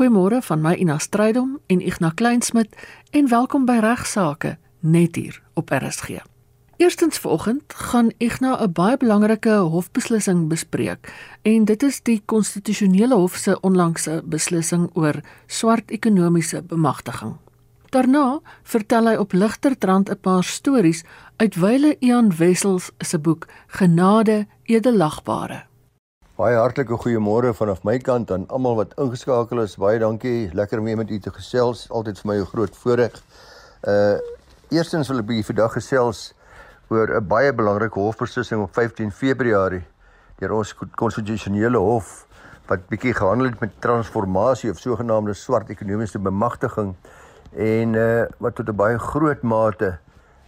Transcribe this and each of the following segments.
Goeiemôre van my Ina Strydom en Ignas Kleinsmid en welkom by Regsake net hier op RSG. Eerstens vanoggend gaan Ignas 'n baie belangrike hofbeslissing bespreek en dit is die konstitusionele hof se onlangse beslissing oor swart ekonomiese bemagtiging. Daarna vertel hy op ligter trant 'n paar stories uit Wyle Ian Wessels se boek Genade edelagbare. Baie hartlike goeiemôre vanaf my kant aan almal wat ingeskakel is. Baie dankie. Lekker om weer met u te gesels. Altyd vir my 'n groot voorreg. Uh eerstens wil ek by vandag gesels oor 'n baie belangrike hofbeslissing op 15 Februarie deur ons konstitusionele hof wat bietjie gehandel het met transformasie of sogenaamde swart ekonomiese bemagtiging en uh wat tot 'n baie groot mate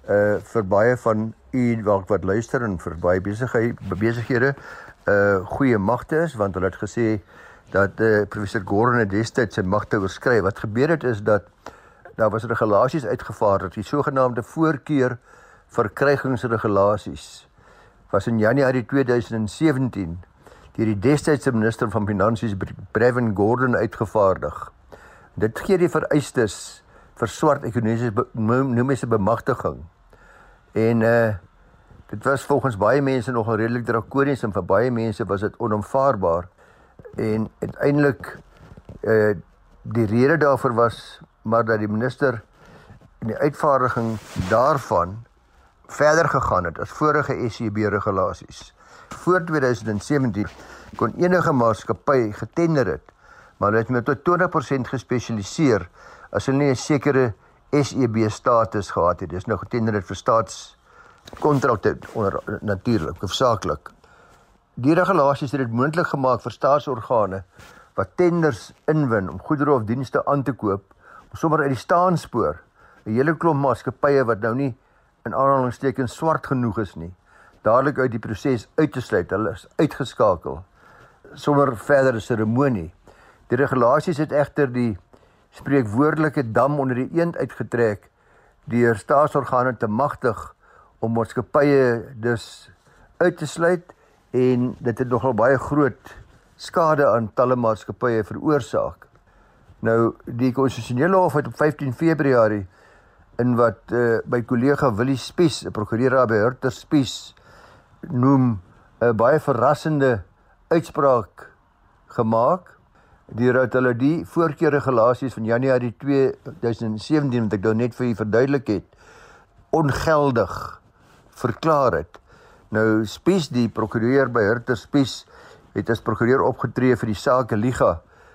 uh vir baie van u wat wat luister en vir baie besigheid besighede uh goeie magte is want hulle het gesê dat uh professor Gordon het destyds sy magte oorskry. Wat gebeur het is dat daar was regulasies uitgevaardig, die sogenaamde voorkeur verkrygingsregulasies was in Januarie 2017 deur die destydse minister van finansies Brevin Gordon uitgevaardig. Dit gee die vereistes vir swart ekonomiese bemagtiging. En uh dit was volgens baie mense nogal redelik drakonies en vir baie mense was dit onaanvaarbaar. En uiteindelik uh die rede daarvoor was maar dat die minister in die uitvaardiging daarvan verder gegaan het as vorige SCB regulasies. Voor 2017 kon enige maatskappy getender het, maar hulle het met tot 20% gespesialiseer as hulle nie 'n sekere SEB status gehad het. Dis nou getender het vir staats kontrakte onder natuurlik of saaklik. Die regulasies het dit moontlik gemaak vir staatsorgane wat tenders inwin om goedere of dienste aan te koop, om sommer uit die staanspoor 'n hele klomp maatskappye wat nou nie in aanhalingstekens swart genoeg is nie, dadelik uit die proses uit te sluit. Hulle is uitgeskakel sonder verdere seremonie. Die regulasies het egter die spreekwoordelike dam onder die eend uitgetrek deur staatsorgane te magtig om maatskappye dus uit te sluit en dit het nogal baie groot skade aan talle maatskappye veroorsaak. Nou die konstitusionele hof het op 15 Februarie in wat uh, by kollega Willie Spies, 'n prokureur by Hurter Spies noem 'n baie verrassende uitspraak gemaak deurdat hulle die voorkeurregulasies van Januarie 2017 wat ek nou net vir u verduidelik het ongeldig verklaar het. Nou Spies die prokureur by Hurter Spies het as prokureur opgetree vir die saak Liga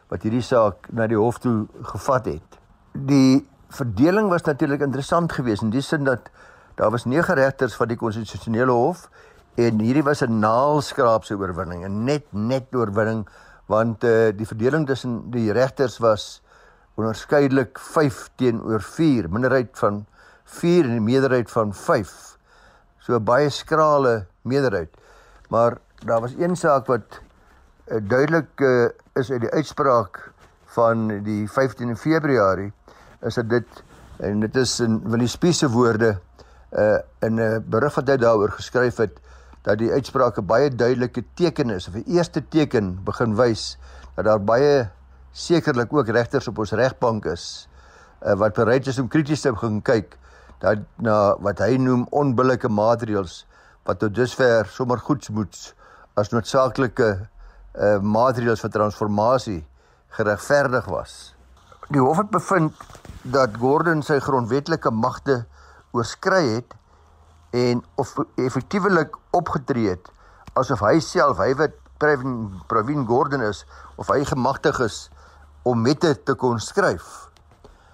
wat hierdie saak na die hof toe gevat het. Die verdeling was natuurlik interessant geweest in die sin dat daar was nege regters van die konstitusionele hof en hierdie was 'n naalskraapse oorwinning, 'n net net oorwinning want uh, die verdeling tussen die regters was onderskeidelik 5 teenoor 4, minderheid van 4 en meerderheid van 5. So baie skrale meerderheid. Maar daar was een saak wat uh, duidelik uh, is uit die uitspraak van die 15 Februarie is dit dit en dit is in Willie Spies se woorde uh in 'n berig wat hy daaroor geskryf het dat die uitsprake baie duidelike teken is of 'n eerste teken begin wys dat daar baie sekerlik ook regters op ons regbank is uh, wat bereid is om krities te begin kyk dat na wat hy noem onbillike maatreëls wat tot dusver sommer goeds moet as noodsaaklike uh, maatreëls vir transformasie geregverdig was. Die hof het bevind dat Gordon sy grondwetlike magte oorskry het en of effektiewelik opgetree het asof hy self, hy wat Pravin Gordon is, of hy gemagtig is om wette te kon skryf.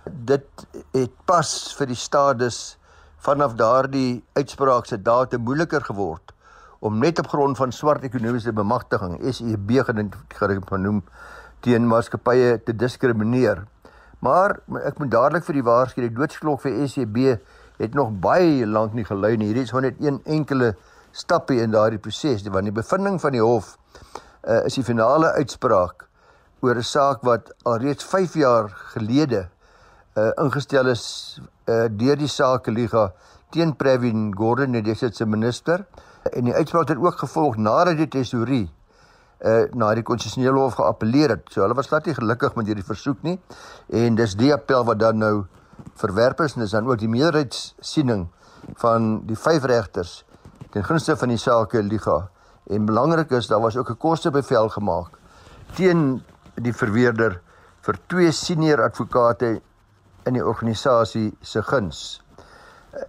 Dit het pas vir die stades vanaf daardie uitspraak se date moeiliker geword om net op grond van swart ekonomiese bemagtiging SEB genoem teen maatskappye te diskrimineer. Maar ek moet dadelik vir die waarsku die doodsklok vir SCB het nog baie lank nie gelui nie. Hierdie is net een enkele stappie in daardie proses. Want die bevinding van die hof uh, is die finale uitspraak oor 'n saak wat alreeds 5 jaar gelede uh, ingestel is uh, deur die Sakeliga teen Pravin Gordhan, die destyds se minister. En die uitspraak het ook gevolg nadat die tesourie uh na die konstitusionele hof geappeleer het. So hulle was glad nie gelukkig met hierdie versoek nie. En dis die appel wat dan nou verwerp is en dis dan ook die meerderheidssiening van die vyf regters ten gunste van die sake liga. En belangrik is daar was ook 'n kostebevel gemaak teen die verweerder vir twee senior advokate in die organisasie se guns.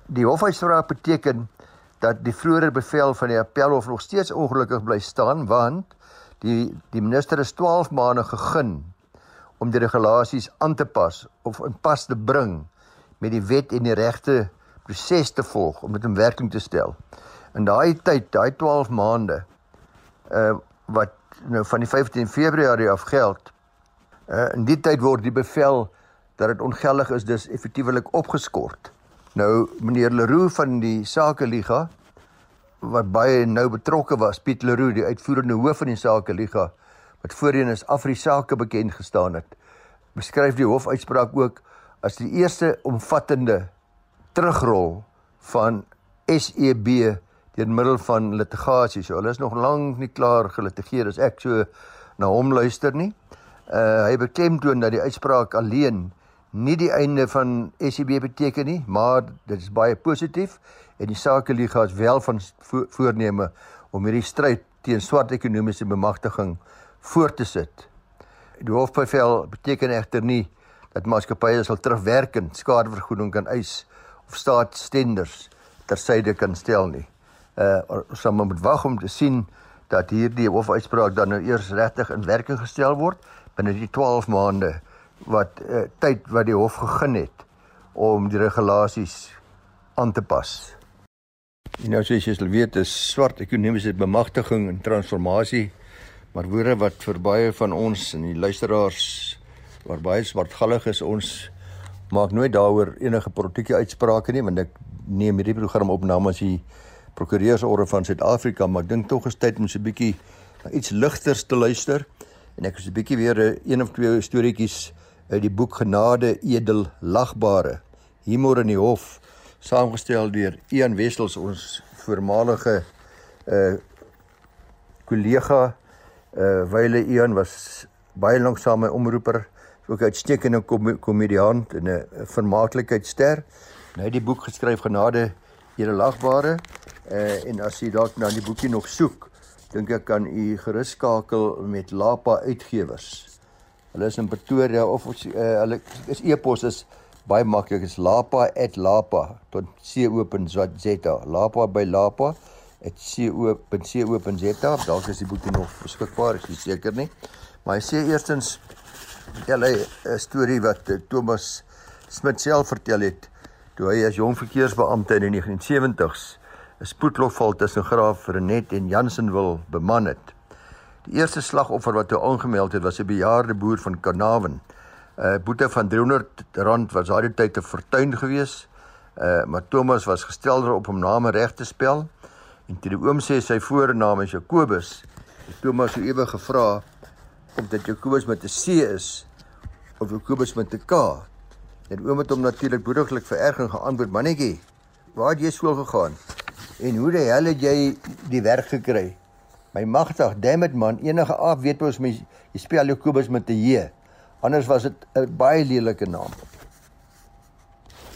Die hofuitspraak beteken dat die vroeëre bevel van die appelhof nog steeds ongelukkig bly staan want die die minister is 12 maande gegee om die regulasies aan te pas of in pas te bring met die wet en die regte proses te volg om dit in werking te stel. In daai tyd, daai 12 maande uh wat nou van die 15 Februarie af geld, uh in die tyd word die bevel dat dit ongeldig is dus effektiewelik opgeskort. Nou meneer Leroux van die Sakeliga wat baie nou betrokke was, Piet Leroux, die uitvoerende hoof van die Sakeliga wat voorheen as Afrisake bekend gestaan het, beskryf die hofuitspraak ook as die eerste omvattende terugrol van SEB deur middel van litigasie. So hulle is nog lank nie klaar gelitigeer as ek so na hom luister nie. Uh hy beklemtoon dat die uitspraak alleen nie die einde van SEB beteken nie, maar dit is baie positief en die sakeliga is wel van vo voorneme om hierdie stryd teen swart ekonomiese bemagtiging voort te sit. Die hofbevel beteken egter nie dat maatskappye sal terugwerkend skadevergoeding kan eis of staatsstenders tersyde kan stel nie. Uh ons sal moet wag om te sien dat hierdie hofuitspraak dan nou eers regtig in werking gestel word binne die 12 maande wat uh, tyd wat die hof gegee het om die regulasies aan te pas. En nou soos jy sal weet, is swart ekonomiese bemagtiging en transformasie maar woorde wat vir baie van ons en die luisteraars waar baie swartgallig is ons maak nooit daaroor enige politieke uitsprake nie want ek neem hierdie program op namens die prokureursorde van Suid-Afrika maar ek dink tog is tyd om so 'n bietjie iets ligters te luister. En ek is 'n bietjie weer 'n een of twee storieetjies uit die boek Genade edel lagbare. Humor in die hof saamgestel deur Ian Wessels ons voormalige uh kollega uh Wyle Ian was baie lank saam my omroeper ook 'n uitstekende kom komediant en 'n vermaaklikheidster. Hy het die boek geskryf Genade Edelagbare uh, en as jy dalk na die boekie nog soek, dink ek kan u gerus skakel met Lapa Uitgewers. Hulle is in Pretoria of uh, hulle is e-pos is baie maklik is lapa@lapa.co.za. Lapa by lapa@co.co.za. Dalk is die boekie nog beskikbaar, ek is seker nie. Maar hy sê eerstens vertel hy 'n storie wat eh, Thomas Smit self vertel het toe hy as jong verkeersbeampte in die 1970s 'n spoedlokval tussen Graaf Renet en Jansen wil beman het. Die eerste slagoffer wat hy aangemeld het was 'n bejaarde boer van Kanawen. 'n uh, Boete van R300 was daardie tyd te fortuin geweest. Uh maar Thomas was gestel daarop om name reg te spel. En toe die oom sê sy voornaam is Jakobus, het Thomas so ewe gevra of dit Jakobus met 'n C is of Jakobus met 'n K. En oom het hom natuurlik boediglik vererg en geantwoord: "Mannetjie, waar het jy skool gegaan? En hoe die hel het jy die werk gekry?" My magtig, dammit man, enige af weet mos my jy spel Jakobus met 'n J. Anders was dit 'n baie lelike naam.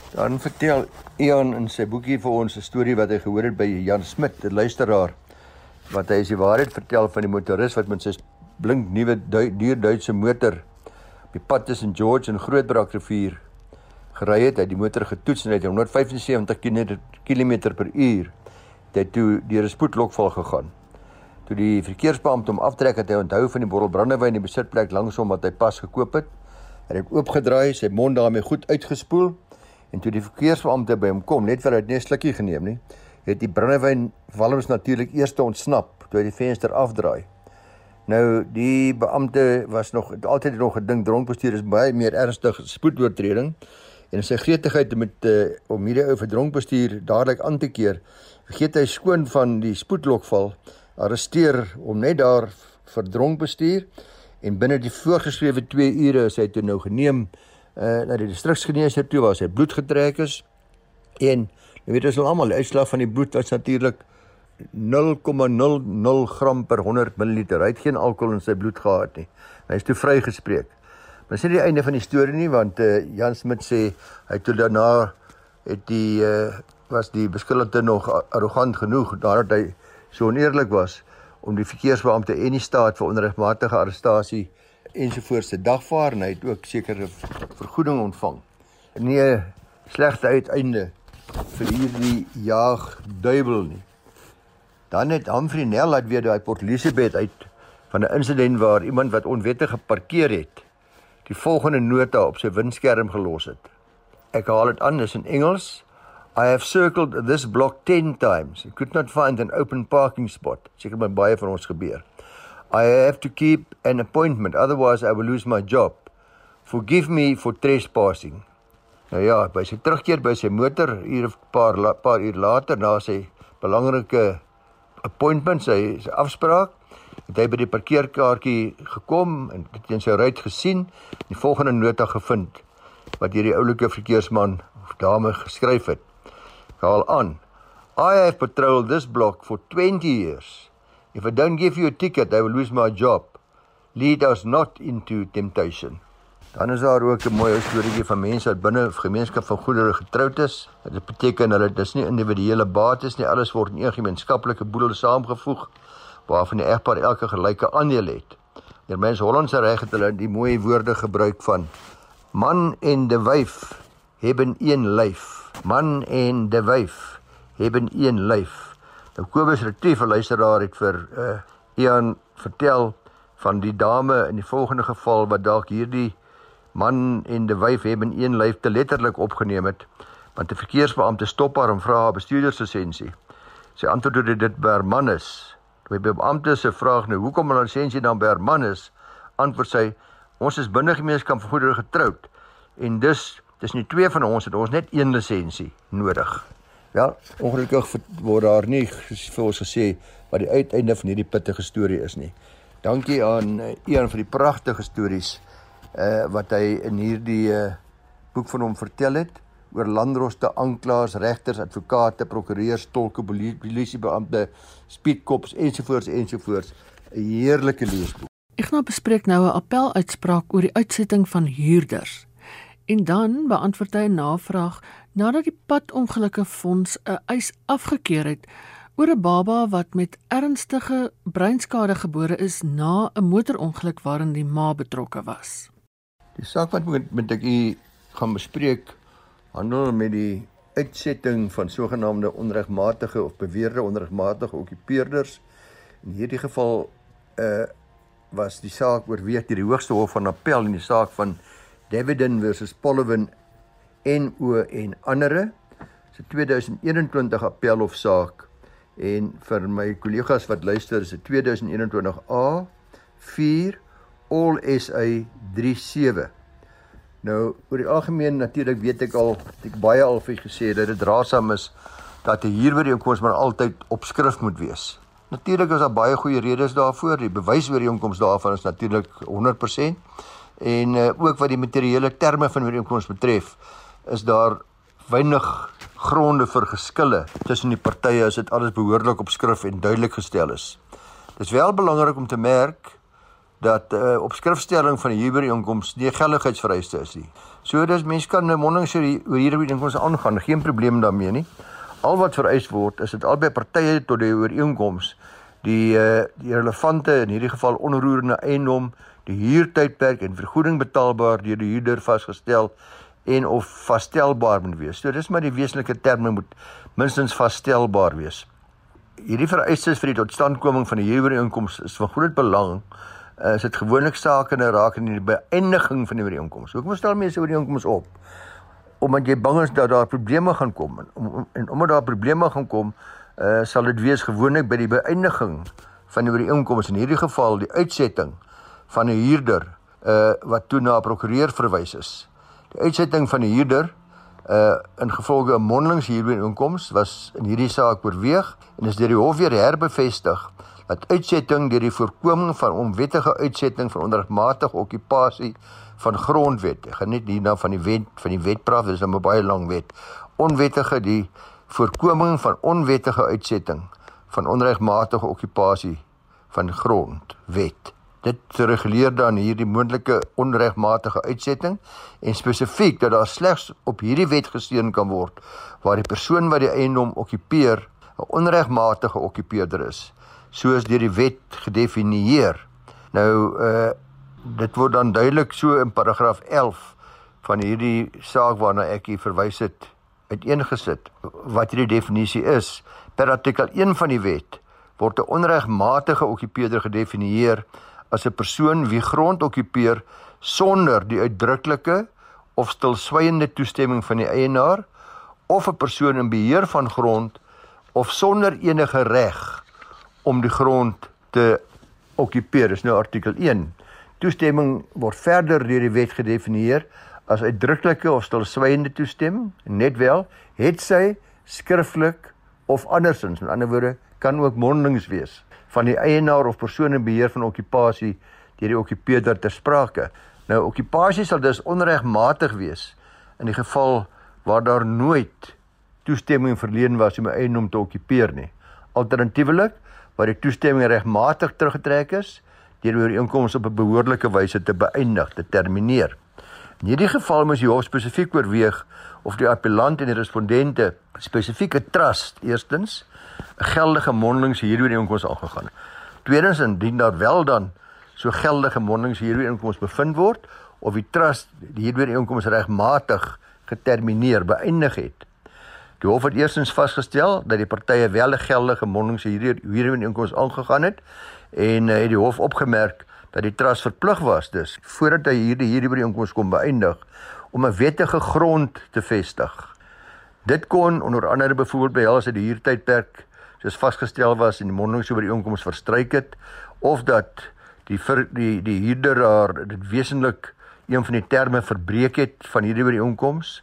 Dan vertel Ian in sy boekie vir ons 'n storie wat hy gehoor het by Jan Smit, 'n luisteraar, wat hy as die waarheid vertel van die motoris wat met sy blink nuwe duur Duitse motor op die pad tussen George en Grootbrak rivier gery het. Hy het die motor getoets en hy het 175 km per uur dit toe deur 'n spoedlokval gegaan. Toe die verkeersbeampte hom aftrek het hy onthou van die bottel brandewyn in die besitplek langs hom wat hy pas gekoop het. Hy het oopgedraai, sy mond daarmee goed uitgespoel en toe die verkeersbeampte by hom kom, net vir hy het net 'n slukkie geneem nie, het die brandewyn walms natuurlik eers te ontsnap toe hy die venster afdraai. Nou die beampte was nog altyd nog gedink dronkbestuur is baie meer ernstig spoedoortreding en sy gretigheid met uh, om hierdie ou vir dronkbestuur dadelik aan te keer vergeet hy skoon van die spoedlokval arresteer hom net daar vir dronkbestuur en binne die voorgeskrewe 2 ure is hy toe nou geneem uh, na die distriksgeneesheer toe waar sy bloed getrek is en jy weet ons almal uitslag van die bloed was natuurlik 0,00 gram per 100 ml. Hy het geen alkohol in sy bloed gehad nie. Hy is toe vrygespreek. Maar dis nie die einde van die storie nie want uh, Jan Smit sê hy toe daarna het die uh, was die beskuldigde nog arrogant genoeg nadat hy so oneerlik was om die verkeersbeampte en die staat vir onregmatige arrestasie ensovoorts te dagvaar en hy het ook sekere vergoeding ontvang. Nee, slegte uiteinde vir hierdie jag duiwel nie. Dan het Humphrey Nel laat weer daai Port Elizabeth uit van 'n insident waar iemand wat onwettig geparkeer het, die volgende nota op sy windskerm gelos het. Ek haal dit aan, dis in Engels. I have circled this block 10 times. I could not find an open parking spot. Seker my baie van ons gebeur. I have to keep an appointment otherwise I will lose my job. Forgive me for trespassing. Nou ja, by sy terugkeer by sy motor hier 'n paar paar uur later na sy belangrike appointment, sy, sy afspraak, het hy by die parkeerkaartjie gekom en in sy ruit gesien die volgende nota gevind wat hierdie oulike verkeersman of dame geskryf het. Haal aan. I have patrolled this block for 20 years. If I don't give you a ticket, I will lose my job. Lead us not into temptation. Dan is daar ook 'n mooi storieetjie van mense wat binne 'n gemeenskap van goedere getroud is. Dit beteken hulle dis nie individuele bates nie, alles word in 'n gemeenskaplike boedel saamgevoeg waarvan die egpaar elke gelyke aandeel het. Die mense Hollandse reg het hulle die mooi woorde gebruik van man en de wyf hebben een lyf. Man en de wyf hebben een lyf. Kobus Retief, 'n luisteraar het vir uh Ian vertel van die dame in die volgende geval wat dalk hierdie man en die wyf het in een lyf te letterlik opgeneem het want 'n verkeersbeampte stop haar en vra haar bestuurderslisensie. Sy antwoord dit dit Berman is. Toe by beampte se vraag nou hoekom hulle lisensie dan Berman is, antwoord sy ons is binne gemeenskap vir goedere getroud en dus dis nie twee van ons het ons net een lisensie nodig. Ja, ongelukkig word daar nie vir ons gesê wat die uiteinde van hierdie pittige storie is nie. Dankie aan uh, een van die pragtige stories uh wat hy in hierdie uh boek van hom vertel het oor landroste, aanklaers, regters, advokate, prokureurs, tolke, polisiebeampte, speedkops ensovoorts ensovoorts. 'n Heerlike leesboek. Ek nou bespreek nou 'n appeluitspraak oor die uitsetting van huurders. En dan beantwoord hy 'n navraag nadat die padongelukke fonds 'n eis afgekeur het oor 'n baba wat met ernstige breinskade gebore is na 'n motorongeluk waarin die ma betrokke was. Die saak wat met, met ek u gaan bespreek handel met die uitsetting van sogenaamde onregmatige of beweerde onregmatige okkupeerders. In hierdie geval uh was die saak oorweeg deur die Hoogste Hof van Appel in die saak van Davidin versus Pollowin NO en andere. Dis 'n 2021 appelhofsaak en vir my kollegas wat luister is dit 2021 A 4 All SA 37. Nou oor die algemeen natuurlik weet ek al ek baie al vir gesê dat dit raasam is dat 'n huurooreenkoms maar altyd op skrift moet wees. Natuurlik is daar baie goeie redes daarvoor. Die bewysooreenkoms daarvan is natuurlik 100% en uh, ook wat die materiële terme van die ooreenkoms betref is daar weinig gronde vir geskille tussen die partye as dit alles behoorlik op skrif en duidelik gestel is. Dit is wel belangrik om te merk dat uh, op skrifstelling van die huurooreenkoms nie geldigheidsvereiste is nie. So dis mense kan 'n mondeling sê oor hierdie ooreenkoms aangaan, geen probleem daarmee nie. Al wat vereis word is dit albei partye tot die ooreenkoms die uh, die relevante in hierdie geval onroerende eiendom, die huurtydperk en vergoeding betaalbaar deur die huurder vasgestel en of vasstelbaar moet wees. So dis maar die wesenlike terme moet minstens vasstelbaar wees. Hierdie vereistes vir die totstandkoming van die huurooreenkoms is van groot belang. Uh, is dit gewoonlik sake in raak in die beëindiging van die ooreenkoms. Hoekom stel mense ooreenkoms op? Omdat jy bang is dat daar probleme gaan kom en, om, en omdat daar probleme gaan kom, uh, sal dit wees gewoonlik by die beëindiging van die ooreenkoms in hierdie geval die uitsetting van 'n huurder uh wat toe na 'n prokureur verwys is. Die uitsetting van die huurder uh in gevolge 'n mondelings huurooreenkoms was in hierdie saak oorweeg en is deur die hof weer herbevestig dat uitsetting deur die voorkoming van onwettige uitsetting van ondermatige okkupasie van grondwet. Ek gaan net hierna van die wet van die wet praat, dis 'n baie lang wet. Onwettige die voorkoming van onwettige uitsetting van onregmatige okupasie van grond wet. Dit reguleer dan hierdie moontlike onregmatige uitsetting en spesifiek dat daar slegs op hierdie wet gesteun kan word waar die persoon wat die eiendom okupeer 'n onregmatige okupeerder is, soos deur die wet gedefinieer. Nou uh dit word dan duidelik so in paragraaf 11 van hierdie saak waarna ek hier verwys het uiteengesit wat hierdie definisie is. Per artikel 1 van die wet word 'n onregmatige okupeerder gedefinieer as 'n persoon wie grond okupeer sonder die uitdruklike of stilswygende toestemming van die eienaar of 'n persoon in beheer van grond of sonder enige reg om die grond te okupeer. Dis nou artikel 1. Toestemming word verder deur die wet gedefinieer as uitdruklike of stilswygende toestemming, net wel het sy skriftelik of andersins, met ander woorde, kan ook mondelings wees van die eienaar of persoon in beheer van okupasie deur die okupeerder ter sprake. Nou okupasie sal dus onregmatig wees in die geval waar daar nooit toestemming verleen was om 'n eiendom te okupeer nie. Alternatiefelik waar die toestemming regmatig teruggetrek is deur die ooreenkoms op 'n behoorlike wyse te beëindig, te termineer. In hierdie geval moet die hof spesifiek oorweeg of die appellant en die respondente spesifieke trust eerstens geldige mondelings hieroor die inkomste aangegaan. Tweedens indien daar wel dan so geldige mondelings hieroor inkomste bevind word of die trust hieroor die inkomste regmatig getermineer beëindig het. Die hof het eerstens vasgestel dat die partye wel geldige mondelings hieroor hieroor inkomste aangegaan het en uh, het die hof opgemerk dat die trust verplig was dus voordat hy hierdie hierdie ooreenkoms kon beëindig om 'n wettige grond te vestig. Dit kon onder andere byvoorbeeld behels dat die huurtydperk soos vasgestel was in die mondelings oor die ooreenkoms verstryk het of dat die vir, die die huurder daar dit wesentlik een van die terme verbreek het van hierdie ooreenkoms.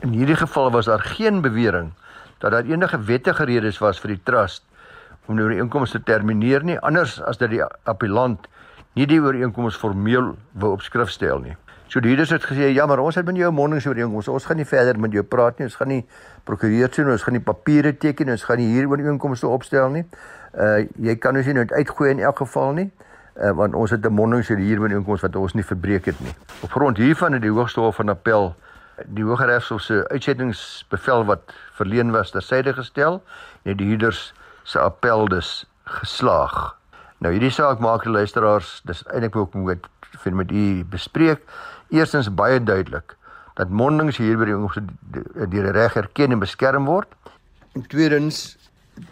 In hierdie geval was daar geen bewering dat daar enige wettige redes was vir die trust om die ooreenkoms te termineer nie anders as dat die appellant nie die ooreenkoms formeel wou op skrift stel nie. So die huurders het gesê ja, maar ons het met jou mondelingsooreenkoms. Ons gaan nie verder met jou praat nie. Ons gaan nie prokureur sien, ons gaan nie papiere teken, ons gaan nie hier ooreenkomste opstel nie. Uh jy kan ons nie net uitgooi in elk geval nie. Uh want ons het 'n mondelingsooreenkoms wat ons nie verbreek het nie. Op grond hiervan het die Hoogste Hof van Appel die Hooggeregshof se uitsettingsbevel wat verleen was tersyde gestel en die huurders se appel dus geslaag. Nou hierdie saak maak die luisteraars dis eintlik ook moet vir met u bespreek. Eerstens baie duidelik dat mondings hier by die ons deur die reg erken en beskerm word. En tweedens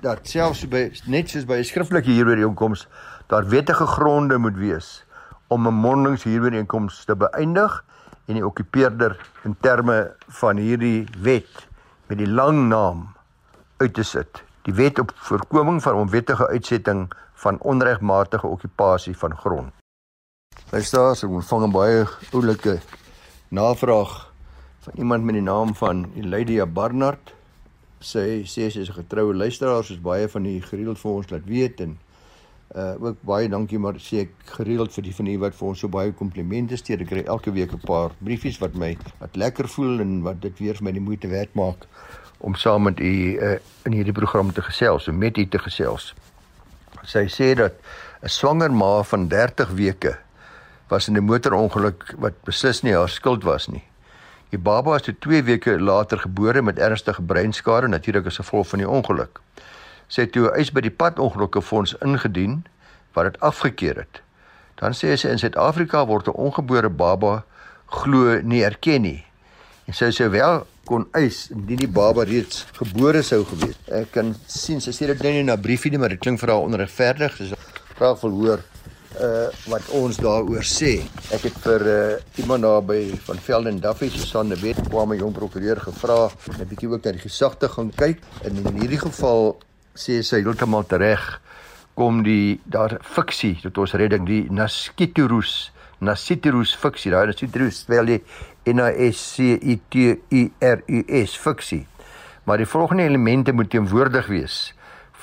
dat selfs by net soos by 'n skriftelike hier by die inkoms daar wettige gronde moet wees om 'n mondings hier by die inkoms te beëindig en die okkupeerder in terme van hierdie wet met die lang naam uit te sit. Die wet op voorkoming van onwettige uitsetting van onregmatige okkupasie van grond. Luisteraars, ek ontvang 'n baie oulike navraag van iemand met die naam van Lydia Barnard. Sy sê sy is 'n getroue luisteraar, soos baie van die gereeld vir ons laat weet en uh ook baie dankie maar sê ek gereeld vir die van u wat vir ons so baie komplimente stuur. Ek kry elke week 'n paar briefies wat my wat lekker voel en wat dit weer vir my die moeite werd maak om saam met u uh in hierdie program te gesels, om met u te gesels. Sy sê dat 'n swanger ma van 30 weke was in 'n motorongeluk wat beslis nie haar skuld was nie. Die baba is toe 2 weke later gebore met ernstige breinskade natuurlik as gevolg van die ongeluk. Sy het toe 'n eis by die padongelukkefonds ingedien wat dit afgekeur het. Dan sê sy in Suid-Afrika word 'n ongebore baba glo nie erken nie. En sy sou wel kon eis indien die baba reeds gebore sou gewees. Ek kan sien sy sê dit nou nie na briefie nie, maar dit klink vir haar onregverdig. Sy vra vir hoor uh wat ons daaroor sê. Ek het vir uh iemand daar by van Velden Duffy Susan de Wet kwam 'n jong prokureur gevra om 'n bietjie ook na die gesagte gaan kyk en in hierdie geval sê sy heeltemal reg kom die daar fiksie tot ons redding die Naskiturus Nasiturus fiksie daai Nasiturus spel die N A S C I T U R U S fiksie. Maar die volgende elemente moet teenwoordig wees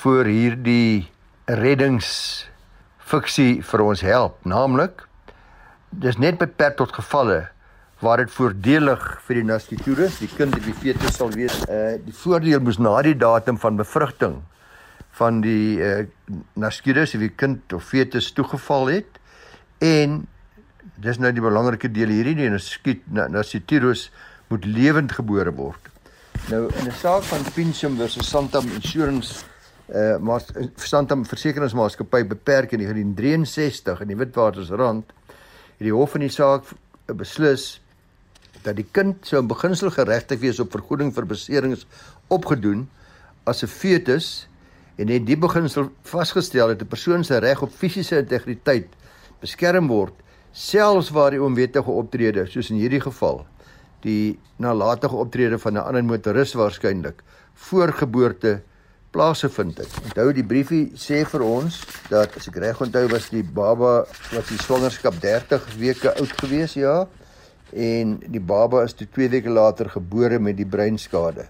voor hierdie reddings fiksie vir ons help, naamlik dis net beperk tot gevalle waar dit voordelig vir die nascitures, die kind die fetus sal wees. Uh die voordeel moes na die datum van bevrugting van die uh, nascutus of die kind of fetus toegeval het en dis nou die belangrike deel hierdie die skiet nasciturus moet lewend gebore word. Nou in 'n saak van Pincham versus Santam Insurance uh maar Santam Versekeringsmaatskappy beperk in 1963 in die Witwatersrand het die hof in die saak beslis dat die kind sou in beginsel geregtig wees op vergoeding vir beserings opgedoen as 'n fetus en het die beginsel vasgestel dat 'n persoon se reg op fisiese integriteit beskerm word selfs waar die onwettige optrede soos in hierdie geval die nalatige optrede van 'n ander motoris waarskynlik voor geboorte plaasgevind het. Onthou die briefie sê vir ons dat as ek reg onthou was die baba wat die swangerskap 30 weke oud gewees ja en die baba is toe 2 weke later gebore met die breinskade.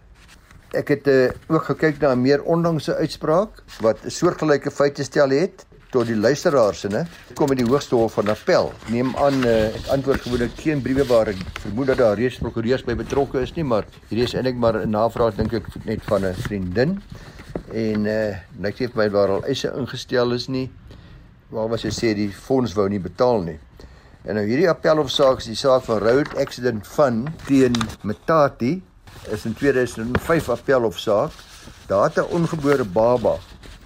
Ek het uh, ook gekyk na 'n meer onlangse uitspraak wat 'n soortgelyke feite stel het tot die luisteraars se, kom in die hoogste hof van appel. Neem aan uh, ek antwoord gewoonlik geen briewe waar ek vermoed dat daar reeds prokureurs by betrokke is nie, maar hierdie is eintlik maar 'n navraag dink ek net van 'n vriendin. En uh net sê vir my waar al eise ingestel is nie. Waar was hy sê die fonds wou nie betaal nie. En nou hierdie appelhofsaak is die saak van Road Accident Fund teen Metati is in 2005 appelhofsaak. Daar het 'n ongebore baba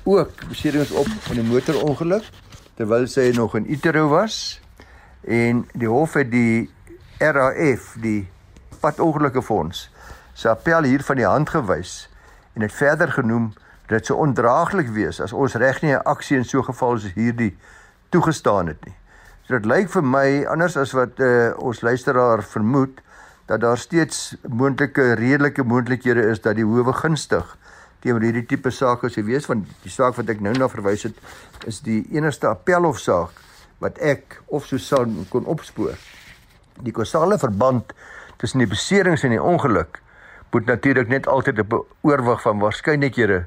ook beserings op in 'n motorongeluk terwyl sy nog in utero was en die hof het die RAF die padongelukke fonds se appel hier van die hand gewys en het verder genoem dat dit so ondraaglik wees as ons reg nie 'n aksie in so 'n geval soos hierdie toegestaan het nie. So dit lyk vir my anders as wat uh, ons luisteraar vermoed dat daar steeds moontlike redelike moontlikhede is dat die howe gunstig teenoor hierdie tipe sake sou wees want die saak wat ek nou na verwys het is die enigste appelhofsaak wat ek of Susan kon opspoor. Die kausale verband tussen die beserings en die ongeluk moet natuurlik net altyd op oorwig van waarskynlikhede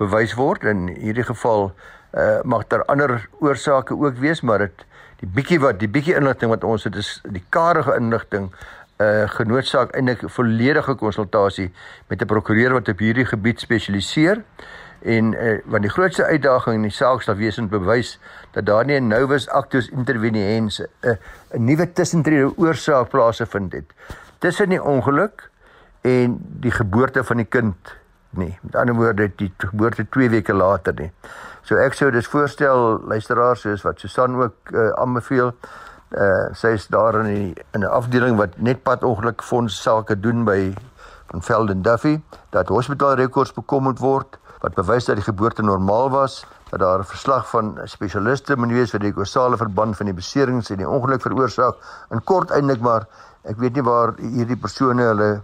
bewys word. In hierdie geval uh, mag daar ander oorsake ook wees, maar dit die bietjie wat die bietjie inligting wat ons het is die karige inligting uh, eh, genootsaak eintlik volledige konsultasie met 'n prokureur wat op hierdie gebied spesialiseer en uh, want die grootste uitdaging in die saak sal wees om bewys dat daar nie 'n novus actus interveniens 'n uh, 'n nuwe tussentrede oorsaak plaasgevind het. Tussen die ongeluk en die geboorte van die kind nie. Met ander woorde die geboorte 2 weke later nie. So ek sou dus voorstel luisteraars soos wat Susan ook uh, aanbeveel Uh sy is daar in die, in 'n afdeling wat net pad ongeluk fonds sake doen by van Velden Duffy dat hospitaalrekords bekom moet word wat bewys dat die geboorte normaal was dat daar 'n verslag van spesialiste moet wees vir die kausale verband van die beserings en die ongeluk veroorsaak. In kort eintlik maar ek weet nie waar hierdie persone hulle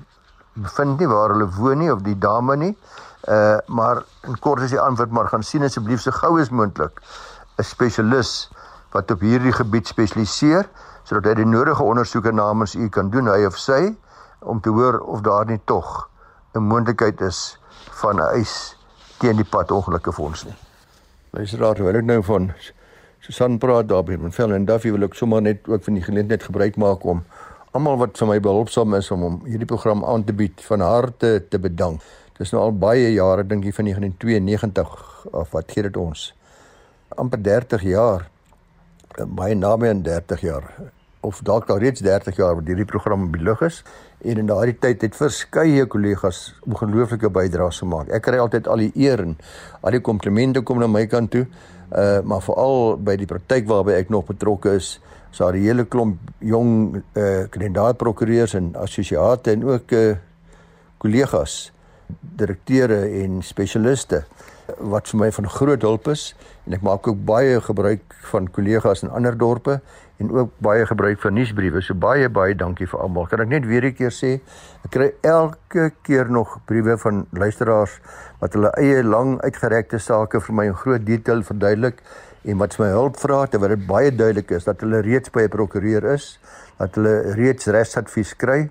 bevind nie waar hulle woon nie of die dame nie uh maar in kort is die antwoord maar gaan sien asseblief so gou as moontlik 'n spesialis wat op hierdie gebied spesialiseer sodat hy die nodige ondersoeke namens u kan doen hy of sy om te hoor of daar nie tog 'n moontlikheid is van 'n eis teen die pad ongelukke fonds nie. Luisteraar, wil ek nou van Susan praat daar by Vel en Duffy wil ek sommer net ook van die geleentheid gebruik maak om almal wat vir my behulpsaam is om om hierdie program aan te bied van harte te bedank. Dis nou al baie jare dink ek van 1992 of wat gee dit ons? amper 30 jaar baie naby aan 30 jaar of dalk al reeds 30 jaar wat hierdie program op die lug is en in daardie tyd het verskeie kollegas ongelooflike bydraes gemaak. Ek kry altyd al die eer en al die komplimente kom na my kant toe. Uh maar veral by die praktyk waarby ek nog betrokke is, is daar 'n hele klomp jong uh kandidaatprokureurs en assosiate en ook uh kollegas, direkteure en spesialiste wat vir my van groot hulp is en ek maak ook baie gebruik van kollegas in ander dorpe en ook baie gebruik van nuusbriewe. So baie baie dankie vir almal. Kan ek net weer 'n keer sê, ek kry elke keer nog briewe van luisteraars wat hulle eie lang uitgerekte sake vir my in groot detail verduidelik en wat my hulp vra terwyl dit baie duidelik is dat hulle reeds by 'n prokureur is, dat hulle reeds regsadvies kry.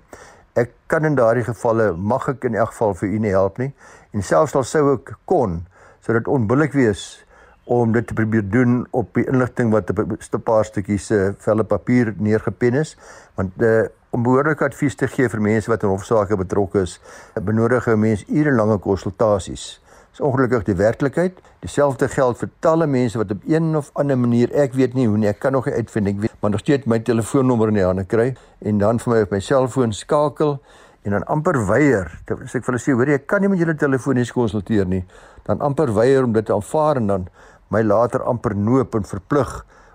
Ek kan in daardie gevalle mag ek in elk geval vir u nie help nie en selfs al sou ek kon sodat onbillik wees om dit te probeer doen op die inligting wat op 'n paar stukkies uh, velle papier neergepen is want uh, om behoorlike advies te gee vir mense wat in hofsaake betrokke is benodig 'n mens urelange konsultasies Dis ongelukkig die werklikheid. Dieselfde geld vir talle mense wat op een of ander manier, ek weet nie hoe nie, ek kan nog uitvind ek weet, maar nog steeds my telefoonnommer in die hande kry en dan vir my op my selfoon skakel en dan amper weier. As ek vir hulle sê, hoor jy, ek kan nie met julle telefonies konsulteer nie, dan amper weier om dit te aanvaar en dan my later amper noop en verplig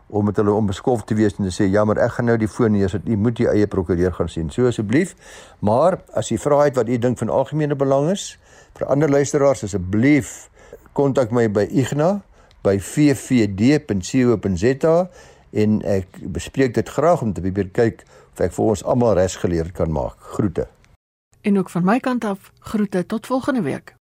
om met hulle onbeskof te wees en te sê ja maar ek gaan nou die foon neersit u moet u eie prokureur gaan sien. So asseblief maar as u vra het wat u dink van algemene belang is vir ander luisteraars asseblief kontak my by igna by vvd.co.za en ek bespreek dit graag om te probeer kyk of ek vir ons almal resgeleerd kan maak. Groete En ook van my kant af groete tot volgende week